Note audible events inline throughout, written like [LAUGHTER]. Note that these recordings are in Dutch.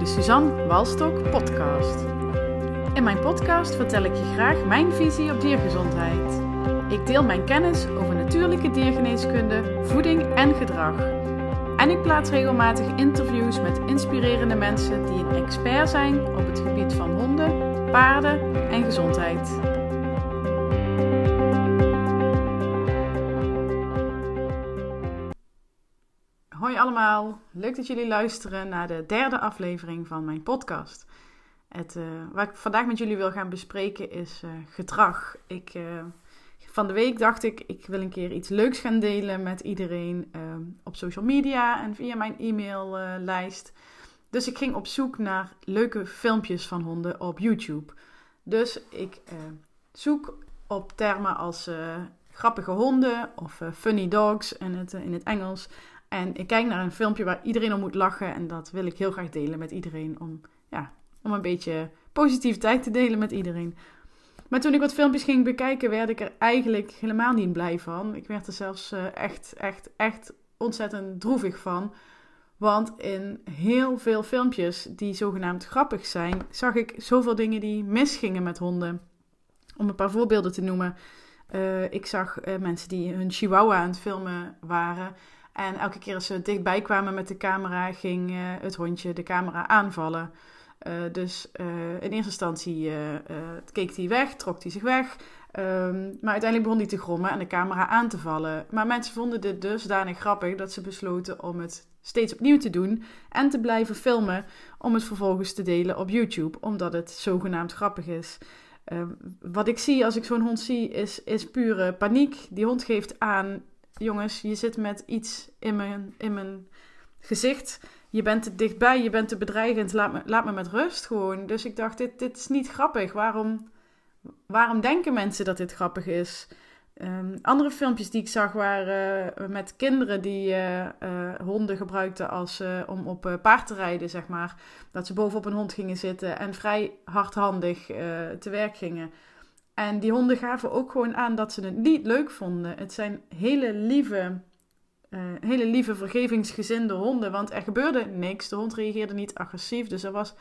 de Suzanne Walstok podcast. In mijn podcast vertel ik je graag mijn visie op diergezondheid. Ik deel mijn kennis over natuurlijke diergeneeskunde, voeding en gedrag. En ik plaats regelmatig interviews met inspirerende mensen die een expert zijn op het gebied van honden, paarden en gezondheid. Allemaal, leuk dat jullie luisteren naar de derde aflevering van mijn podcast. Het, uh, wat ik vandaag met jullie wil gaan bespreken is uh, gedrag. Ik, uh, van de week dacht ik, ik wil een keer iets leuks gaan delen met iedereen op social media en via mijn e-maillijst. dus ik ging op zoek naar leuke filmpjes van honden op YouTube. Dus ik zoek op termen als grappige honden of funny dogs in het, in het Engels. En ik kijk naar een filmpje waar iedereen om moet lachen. En dat wil ik heel graag delen met iedereen. Om, ja, om een beetje positiviteit te delen met iedereen. Maar toen ik wat filmpjes ging bekijken, werd ik er eigenlijk helemaal niet blij van. Ik werd er zelfs uh, echt, echt, echt ontzettend droevig van. Want in heel veel filmpjes die zogenaamd grappig zijn, zag ik zoveel dingen die misgingen met honden. Om een paar voorbeelden te noemen. Uh, ik zag uh, mensen die hun chihuahua aan het filmen waren. En elke keer als ze dichtbij kwamen met de camera, ging uh, het hondje de camera aanvallen. Uh, dus uh, in eerste instantie keek hij weg, trok hij zich weg. Um, maar uiteindelijk begon hij te grommen en de camera aan te vallen. Maar mensen vonden dit dusdanig grappig dat ze besloten om het steeds opnieuw te doen en te blijven filmen om het vervolgens te delen op YouTube, omdat het zogenaamd grappig is. Uh, wat ik zie als ik zo'n hond zie, is, is pure paniek. Die hond geeft aan: jongens, je zit met iets in mijn, in mijn gezicht. Je bent te dichtbij, je bent te bedreigend. Laat me, laat me met rust gewoon. Dus ik dacht, dit, dit is niet grappig. Waarom, waarom denken mensen dat dit grappig is? Um, andere filmpjes die ik zag waren uh, met kinderen die uh, uh, honden gebruikten als, om op paard te rijden, zeg maar. Dat ze bovenop een hond gingen zitten en vrij hardhandig te werk gingen. En die honden gaven ook gewoon aan dat ze het niet leuk vonden. Het zijn hele lieve, uh, hele lieve vergevingsgezinde honden. Want er gebeurde niks. De hond reageerde niet agressief. Dus er was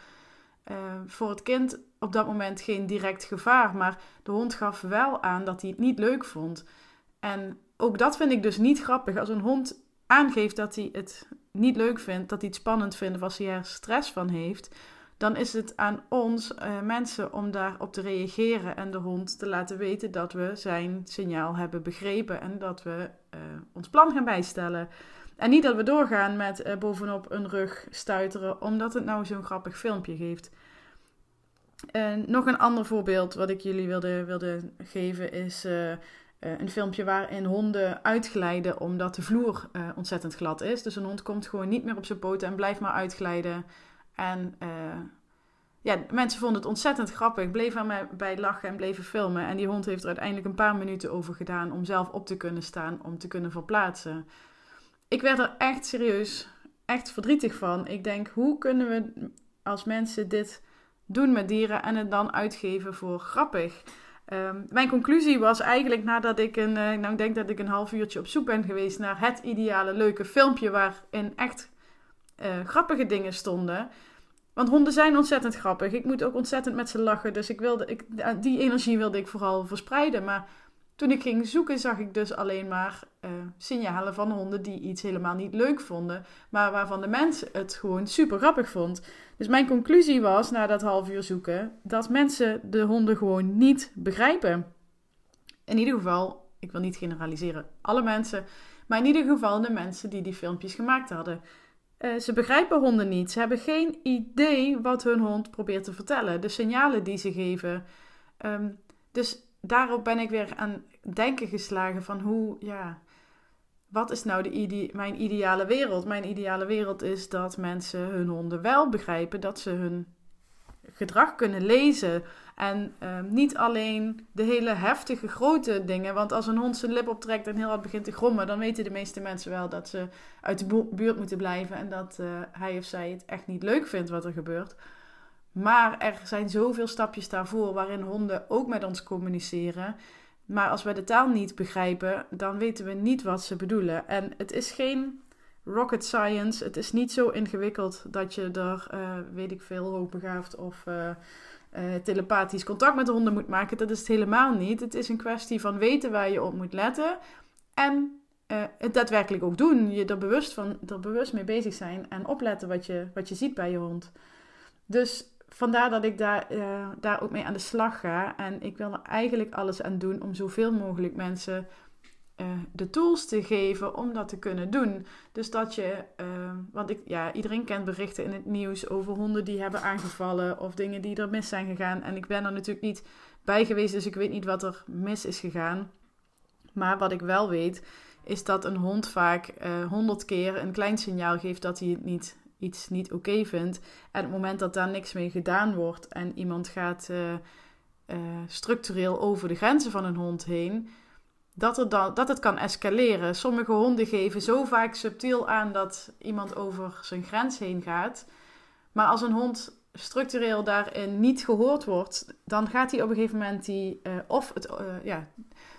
uh, voor het kind op dat moment geen direct gevaar. Maar de hond gaf wel aan dat hij het niet leuk vond. En ook dat vind ik dus niet grappig. Als een hond aangeeft dat hij het niet leuk vindt, dat hij het spannend vindt of als hij er stress van heeft dan is het aan ons uh, mensen om daarop te reageren en de hond te laten weten dat we zijn signaal hebben begrepen en dat we uh, ons plan gaan bijstellen. En niet dat we doorgaan met uh, bovenop een rug stuiteren, omdat het nou zo'n grappig filmpje geeft. nog een ander voorbeeld wat ik jullie wilde, wilde geven is een filmpje waarin honden uitglijden omdat de vloer ontzettend glad is. Dus een hond komt gewoon niet meer op zijn poten en blijft maar uitglijden. En uh, ja, mensen vonden het ontzettend grappig, bleven aan mij bij lachen en bleven filmen. En die hond heeft er uiteindelijk een paar minuten over gedaan om zelf op te kunnen staan, om te kunnen verplaatsen. Ik werd er echt serieus, echt verdrietig van. Ik denk, hoe kunnen we als mensen dit doen met dieren en het dan uitgeven voor grappig? Um, mijn conclusie was eigenlijk nadat ik een, uh, nou ik denk dat ik een half uurtje op zoek ben geweest naar het ideale leuke filmpje waarin echt uh, grappige dingen stonden. Want honden zijn ontzettend grappig. Ik moet ook ontzettend met ze lachen. Dus ik wilde, ik, die energie wilde ik vooral verspreiden. Maar toen ik ging zoeken, zag ik dus alleen maar uh, signalen van honden die iets helemaal niet leuk vonden. Maar waarvan de mens het gewoon super grappig vond. Dus mijn conclusie was, na dat half uur zoeken, dat mensen de honden gewoon niet begrijpen. In ieder geval, ik wil niet generaliseren alle mensen. Maar in ieder geval de mensen die die filmpjes gemaakt hadden. Uh, ze begrijpen honden niet. Ze hebben geen idee wat hun hond probeert te vertellen. De signalen die ze geven. Um, dus daarop ben ik weer aan denken geslagen van hoe, ja, wat is nou de ide mijn ideale wereld? Mijn ideale wereld is dat mensen hun honden wel begrijpen, dat ze hun gedrag kunnen lezen. En uh, niet alleen de hele heftige, grote dingen. Want als een hond zijn lip optrekt en heel hard begint te grommen, dan weten de meeste mensen wel dat ze uit de buurt moeten blijven. En dat uh, hij of zij het echt niet leuk vindt wat er gebeurt. Maar er zijn zoveel stapjes daarvoor waarin honden ook met ons communiceren. Maar als wij de taal niet begrijpen, dan weten we niet wat ze bedoelen. En het is geen rocket science. Het is niet zo ingewikkeld dat je er, weet ik veel, hoogbegaafd of telepathisch contact met de honden moet maken. Dat is het helemaal niet. Het is een kwestie van weten waar je op moet letten. En het daadwerkelijk ook doen. Je er bewust, van, er bewust mee bezig zijn en opletten wat je, wat je ziet bij je hond. Dus vandaar dat ik daar, uh, daar ook mee aan de slag ga. En ik wil er eigenlijk alles aan doen om zoveel mogelijk mensen uh, de tools te geven om dat te kunnen doen. Dus dat je, uh, want ik, ja, iedereen kent berichten in het nieuws over honden die hebben aangevallen of dingen die er mis zijn gegaan. En ik ben er natuurlijk niet bij geweest, dus ik weet niet wat er mis is gegaan. Maar wat ik wel weet, is dat een hond vaak honderd keer een klein signaal geeft dat hij het niet iets niet oké vindt. En het moment dat daar niks mee gedaan wordt en iemand gaat uh, structureel over de grenzen van een hond heen, dat, er dan, dat het kan escaleren. Sommige honden geven zo vaak subtiel aan dat iemand over zijn grens heen gaat. Maar als een hond structureel daarin niet gehoord wordt, dan gaat hij op een gegeven moment die, uh, of, het, ja,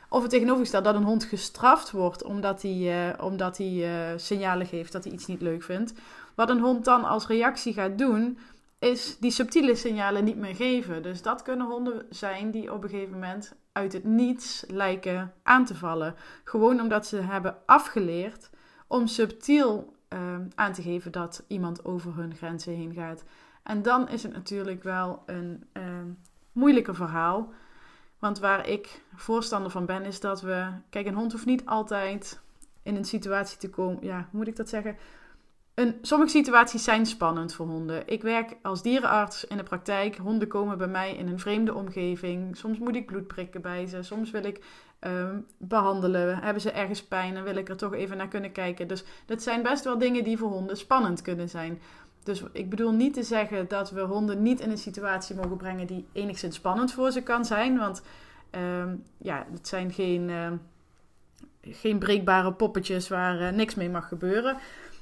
of het tegenovergesteld dat een hond gestraft wordt omdat hij, omdat hij signalen geeft dat hij iets niet leuk vindt. Wat een hond dan als reactie gaat doen, is die subtiele signalen niet meer geven. Dus dat kunnen honden zijn die op een gegeven moment uit het niets lijken aan te vallen. Gewoon omdat ze hebben afgeleerd om subtiel uh, aan te geven dat iemand over hun grenzen heen gaat. En dan is het natuurlijk wel een uh, moeilijker verhaal. Want waar ik voorstander van ben, is dat we. Kijk, een hond hoeft niet altijd in een situatie te komen. Ja, hoe moet ik dat zeggen? Sommige situaties zijn spannend voor honden. Ik werk als dierenarts in de praktijk. Honden komen bij mij in een vreemde omgeving. Soms moet ik bloed prikken bij ze. Soms wil ik um, behandelen. Hebben ze ergens pijn en wil ik er toch even naar kunnen kijken. Dus dat zijn best wel dingen die voor honden spannend kunnen zijn. Dus ik bedoel niet te zeggen dat we honden niet in een situatie mogen brengen die enigszins spannend voor ze kan zijn. Want um, ja, het zijn geen, uh, geen breekbare poppetjes waar uh, niks mee mag gebeuren.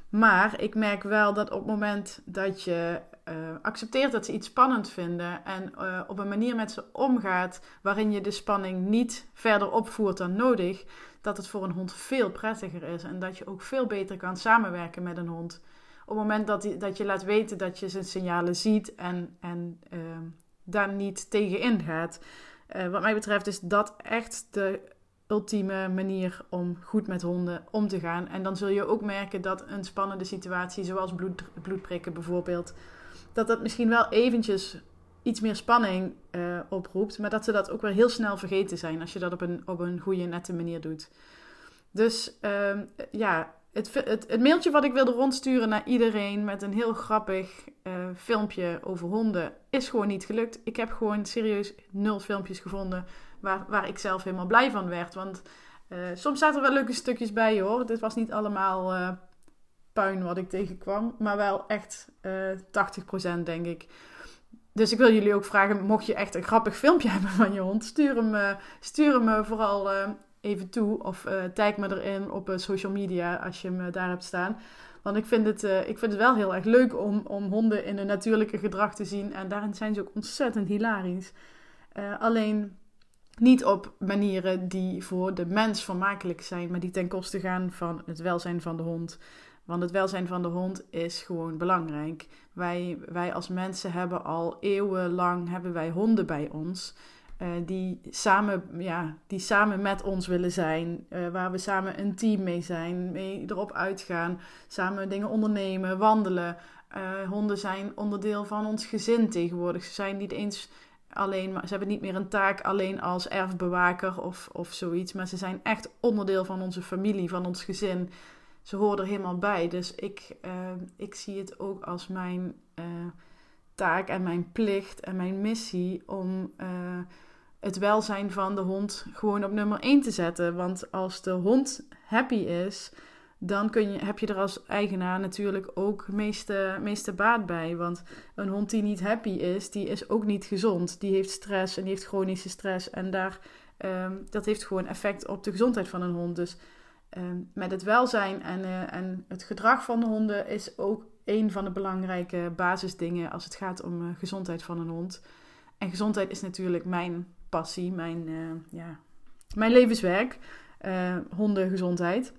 Maar ik merk wel dat op het moment dat je uh, accepteert dat ze iets spannend vinden en uh, op een manier met ze omgaat waarin je de spanning niet verder opvoert dan nodig, dat het voor een hond veel prettiger is en dat je ook veel beter kan samenwerken met een hond. Op het moment dat, die, dat je laat weten dat je zijn signalen ziet en, en uh, daar niet tegen ingaat. wat mij betreft is dat echt de ultieme manier om goed met honden om te gaan. En dan zul je ook merken dat een spannende situatie, zoals bloed, bloedprikken bijvoorbeeld, dat dat misschien wel eventjes iets meer spanning uh, oproept, maar dat ze dat ook weer heel snel vergeten zijn als je dat op een, op een goede, nette manier doet. Dus uh, ja, het, het, het, mailtje wat ik wilde rondsturen naar iedereen met een heel grappig uh, filmpje over honden is gewoon niet gelukt. Ik heb gewoon serieus nul filmpjes gevonden waar, waar ik zelf helemaal blij van werd. Want uh, soms zaten er wel leuke stukjes bij hoor. Dit was niet allemaal uh, puin wat ik tegenkwam, maar wel echt uh, eh, 80% denk ik. Dus ik wil jullie ook vragen, mocht je echt een grappig filmpje [LAUGHS] hebben van je hond, stuur hem, stuur hem vooral even toe. Of tag me erin op social media als je hem daar hebt staan. Want ik vind, het, ik vind het wel heel erg leuk om, om honden in hun natuurlijke gedrag te zien. En daarin zijn ze ook ontzettend hilarisch. alleen niet op manieren die voor de mens vermakelijk zijn, maar die ten koste gaan van het welzijn van de hond. Want het welzijn van de hond is gewoon belangrijk. Wij, wij als mensen hebben al eeuwenlang hebben wij honden bij ons. Uh, die, samen, ja, die samen met ons willen zijn. Uh, waar we samen een team mee zijn. Mee erop uitgaan. Samen dingen ondernemen, wandelen. Uh, honden zijn onderdeel van ons gezin tegenwoordig. Ze zijn niet eens alleen, maar ze hebben niet meer een taak alleen als erfbewaker of, of zoiets. Maar ze zijn echt onderdeel van onze familie, van ons gezin. Ze horen er helemaal bij. Dus ik, ik zie het ook als mijn taak en mijn plicht en mijn missie om het welzijn van de hond gewoon op nummer 1 te zetten. Want als de hond happy is, dan kun je, heb je er als eigenaar natuurlijk ook meeste, meeste baat bij. Want een hond die niet happy is, die is ook niet gezond. Die heeft stress en die heeft chronische stress. En daar, um, dat heeft gewoon effect op de gezondheid van een hond. Dus um, met het welzijn en, uh, en het gedrag van de honden is ook een van de belangrijke basisdingen als het gaat om uh, gezondheid van een hond. En gezondheid is natuurlijk mijn passie, mijn, uh, ja, mijn levenswerk. hondengezondheid.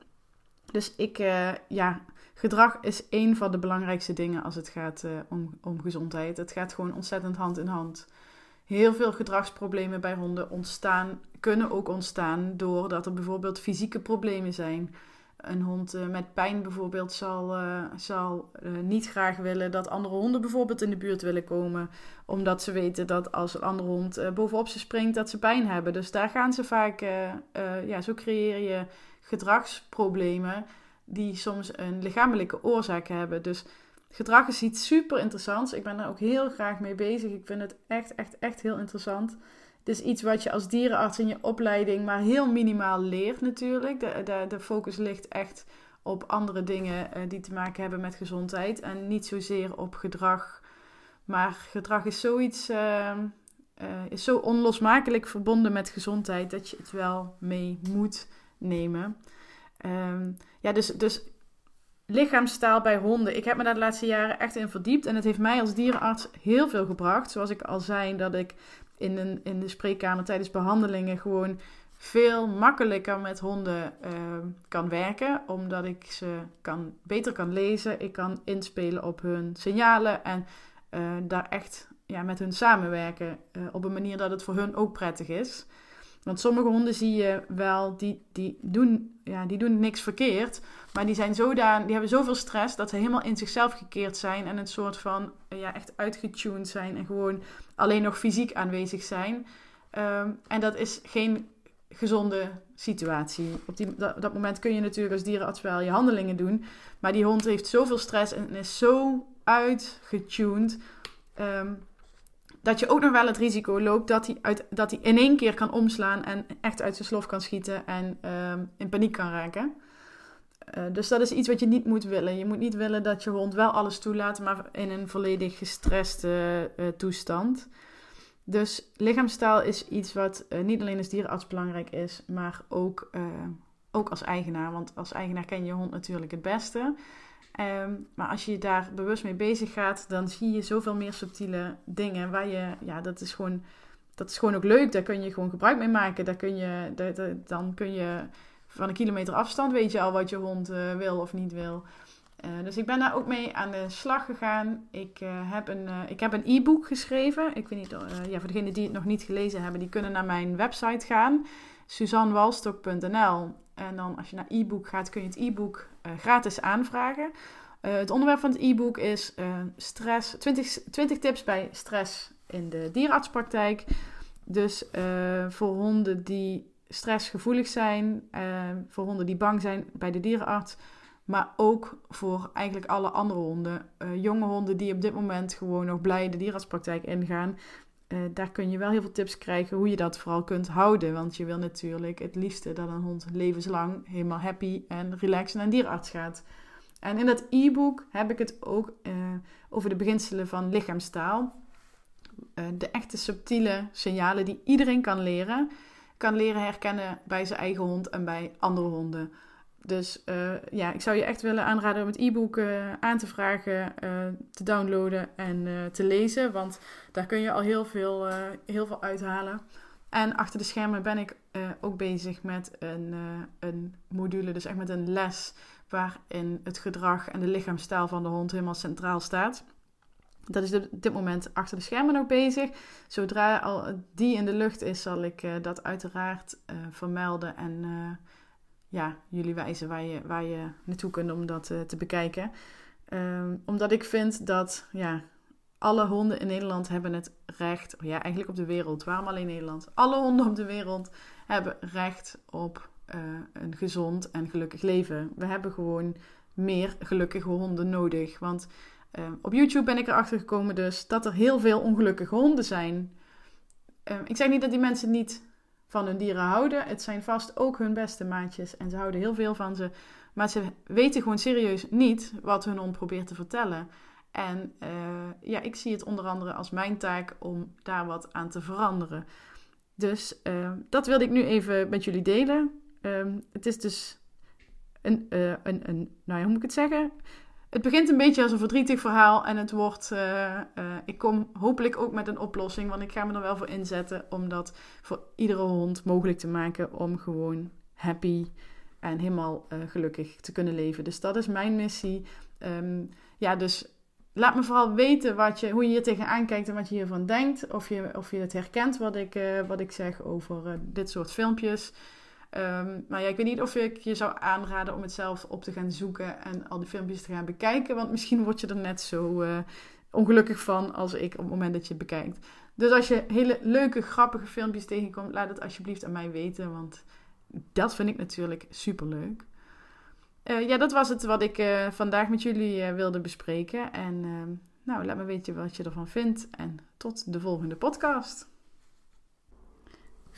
Dus ik, uh, ja, gedrag is één van de belangrijkste dingen als het gaat uh, om, om gezondheid. Het gaat gewoon ontzettend hand in hand. Heel veel gedragsproblemen bij honden ontstaan, kunnen ook ontstaan doordat er bijvoorbeeld fysieke problemen zijn. Een hond uh, met pijn bijvoorbeeld zal, uh, zal niet graag willen dat andere honden bijvoorbeeld in de buurt willen komen. Omdat ze weten dat als een andere hond bovenop ze springt, dat ze pijn hebben. Dus daar gaan ze vaak, ja, zo creëer je gedragsproblemen die soms een lichamelijke oorzaak hebben. Dus gedrag is iets super interessants. Ik ben daar ook heel graag mee bezig. Ik vind het echt, echt, echt heel interessant. Is iets wat je als dierenarts in je opleiding maar heel minimaal leert natuurlijk. De, de, de focus ligt echt op andere dingen uh, die te maken hebben met gezondheid en niet zozeer op gedrag. Maar gedrag is zoiets, uh, uh, is zo onlosmakelijk verbonden met gezondheid dat je het wel mee moet nemen. Um, ja, dus, dus lichaamstaal bij honden. Ik heb me daar de laatste jaren echt in verdiept. En het heeft mij als dierenarts heel veel gebracht. Zoals ik al zei, dat ik in, in de spreekkamer tijdens behandelingen gewoon veel makkelijker met honden uh, kan werken. Omdat ik ze kan, beter kan lezen. Ik kan inspelen op hun signalen. En uh, daar echt ja, met hun samenwerken. Uh, op een manier dat het voor hun ook prettig is. Want sommige honden zie je wel, die, die, doen, ja, die doen niks verkeerd. Maar die, zijn zodanig, die hebben zoveel stress dat ze helemaal in zichzelf gekeerd zijn. En een soort van ja, echt uitgetuned zijn. En gewoon alleen nog fysiek aanwezig zijn. Um, en dat is geen gezonde situatie. Op die, dat, moment kun je natuurlijk als dierenarts wel je handelingen doen. Maar die hond heeft zoveel stress en is zo uitgetuned. Um, dat je ook nog wel het risico loopt dat hij, in één keer kan omslaan en echt uit zijn slof kan schieten en uh, in paniek kan raken. Uh, dus dat is iets wat je niet moet willen. Je moet niet willen dat je hond wel alles toelaat, maar in een volledig gestreste uh, toestand. Dus lichaamstaal is iets wat uh, niet alleen als dierenarts belangrijk is, maar ook, ook als eigenaar. Want als eigenaar ken je je hond natuurlijk het beste. Um, maar als je daar bewust mee bezig gaat, dan zie je zoveel meer subtiele dingen waar je, ja, dat is gewoon, dat is gewoon ook leuk. Daar kun je gewoon gebruik mee maken. Daar kun je, dan kun je van een kilometer afstand weet je al wat je hond uh, wil of niet wil. Uh, dus ik ben daar ook mee aan de slag gegaan. Ik uh, heb een ik heb een e-book geschreven. Ik weet niet, ja, voor degenen die het nog niet gelezen hebben, die kunnen naar mijn website gaan. suzannewalstok.nl En dan als je naar e-book gaat, kun je het e-book uh, gratis aanvragen. Uh, het onderwerp van het e-book is uh, stress, 20, 20 tips bij stress in de dierenartspraktijk. Dus voor honden die stressgevoelig zijn, voor honden die bang zijn bij de dierenarts, maar ook voor eigenlijk alle andere honden. jonge honden die op dit moment gewoon nog blij de dierenartspraktijk ingaan. Uh, daar kun je wel heel veel tips krijgen hoe je dat vooral kunt houden. Want je wil natuurlijk het liefste dat een hond levenslang helemaal happy en relaxed naar een dierarts gaat. En in dat e-book heb ik het ook uh, over de beginselen van lichaamstaal. Uh, de echte subtiele signalen die iedereen kan leren. Kan leren herkennen bij zijn eigen hond en bij andere honden. Dus uh, ja, ik zou je echt willen aanraden om het e-book uh, aan te vragen, uh, te downloaden en te lezen. Want daar kun je al heel veel, heel veel uithalen. En achter de schermen ben ik ook bezig met een, een module, dus echt met een les waarin het gedrag en de lichaamstaal van de hond helemaal centraal staat. Dat is op dit moment achter de schermen nog bezig. Zodra al die in de lucht is, zal ik dat uiteraard vermelden en ja, jullie wijzen waar je, waar je naartoe kunt om dat uh, te bekijken. Um, omdat ik vind dat ja, alle honden in Nederland hebben het recht, ja, eigenlijk op de wereld, waarom alleen Nederland? Alle honden op de wereld hebben recht op uh, een gezond en gelukkig leven. We hebben gewoon meer gelukkige honden nodig. Want uh, op YouTube ben ik erachter gekomen dus dat er heel veel ongelukkige honden zijn. Uh, ik zeg niet dat die mensen niet van hun dieren houden. Het zijn vast ook hun beste maatjes en ze houden heel veel van ze. Maar ze weten gewoon serieus niet wat hun hond probeert te vertellen. En uh, ja, ik zie het onder andere als mijn taak om daar wat aan te veranderen. Dus uh, dat wilde ik nu even met jullie delen. Um, het is dus een, uh, een, een, nou ja, hoe moet ik het zeggen? Het begint een beetje als een verdrietig verhaal en het wordt. Uh, uh, ik kom hopelijk ook met een oplossing, want ik ga me er wel voor inzetten om dat voor iedere hond mogelijk te maken om gewoon happy en helemaal uh, gelukkig te kunnen leven. Dus dat is mijn missie. Ehm, ja, dus laat me vooral weten wat je, hoe je hier tegenaan kijkt en wat je hiervan denkt. Of je, of je het herkent wat ik, wat ik zeg over dit soort filmpjes. Um, maar ja, ik weet niet of ik je zou aanraden om het zelf op te gaan zoeken en al die filmpjes te gaan bekijken. Want misschien word je er net zo uh, ongelukkig van als ik op het moment dat je het bekijkt. Dus als je hele leuke, grappige filmpjes tegenkomt, laat het alsjeblieft aan mij weten. Want dat vind ik natuurlijk super leuk. Uh, ja, dat was het wat ik uh, vandaag met jullie wilde bespreken. En nou, laat me weten wat je ervan vindt. En tot de volgende podcast.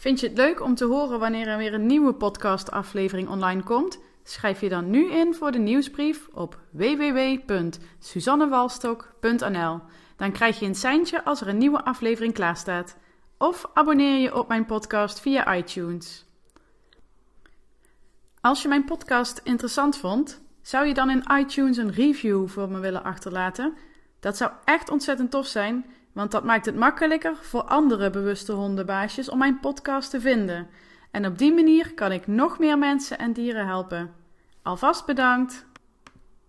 Vind je het leuk om te horen wanneer er weer een nieuwe podcastaflevering online komt? Schrijf je dan nu in voor de nieuwsbrief op www.suzannewalstok.nl. Dan krijg je een seintje als er een nieuwe aflevering klaar staat. Of abonneer je op mijn podcast via iTunes. Als je mijn podcast interessant vond, zou je dan in iTunes een review voor me willen achterlaten? Dat zou echt ontzettend tof zijn, want dat maakt het makkelijker voor andere bewuste hondenbaasjes om mijn podcast te vinden. En op die manier kan ik nog meer mensen en dieren helpen. Alvast bedankt!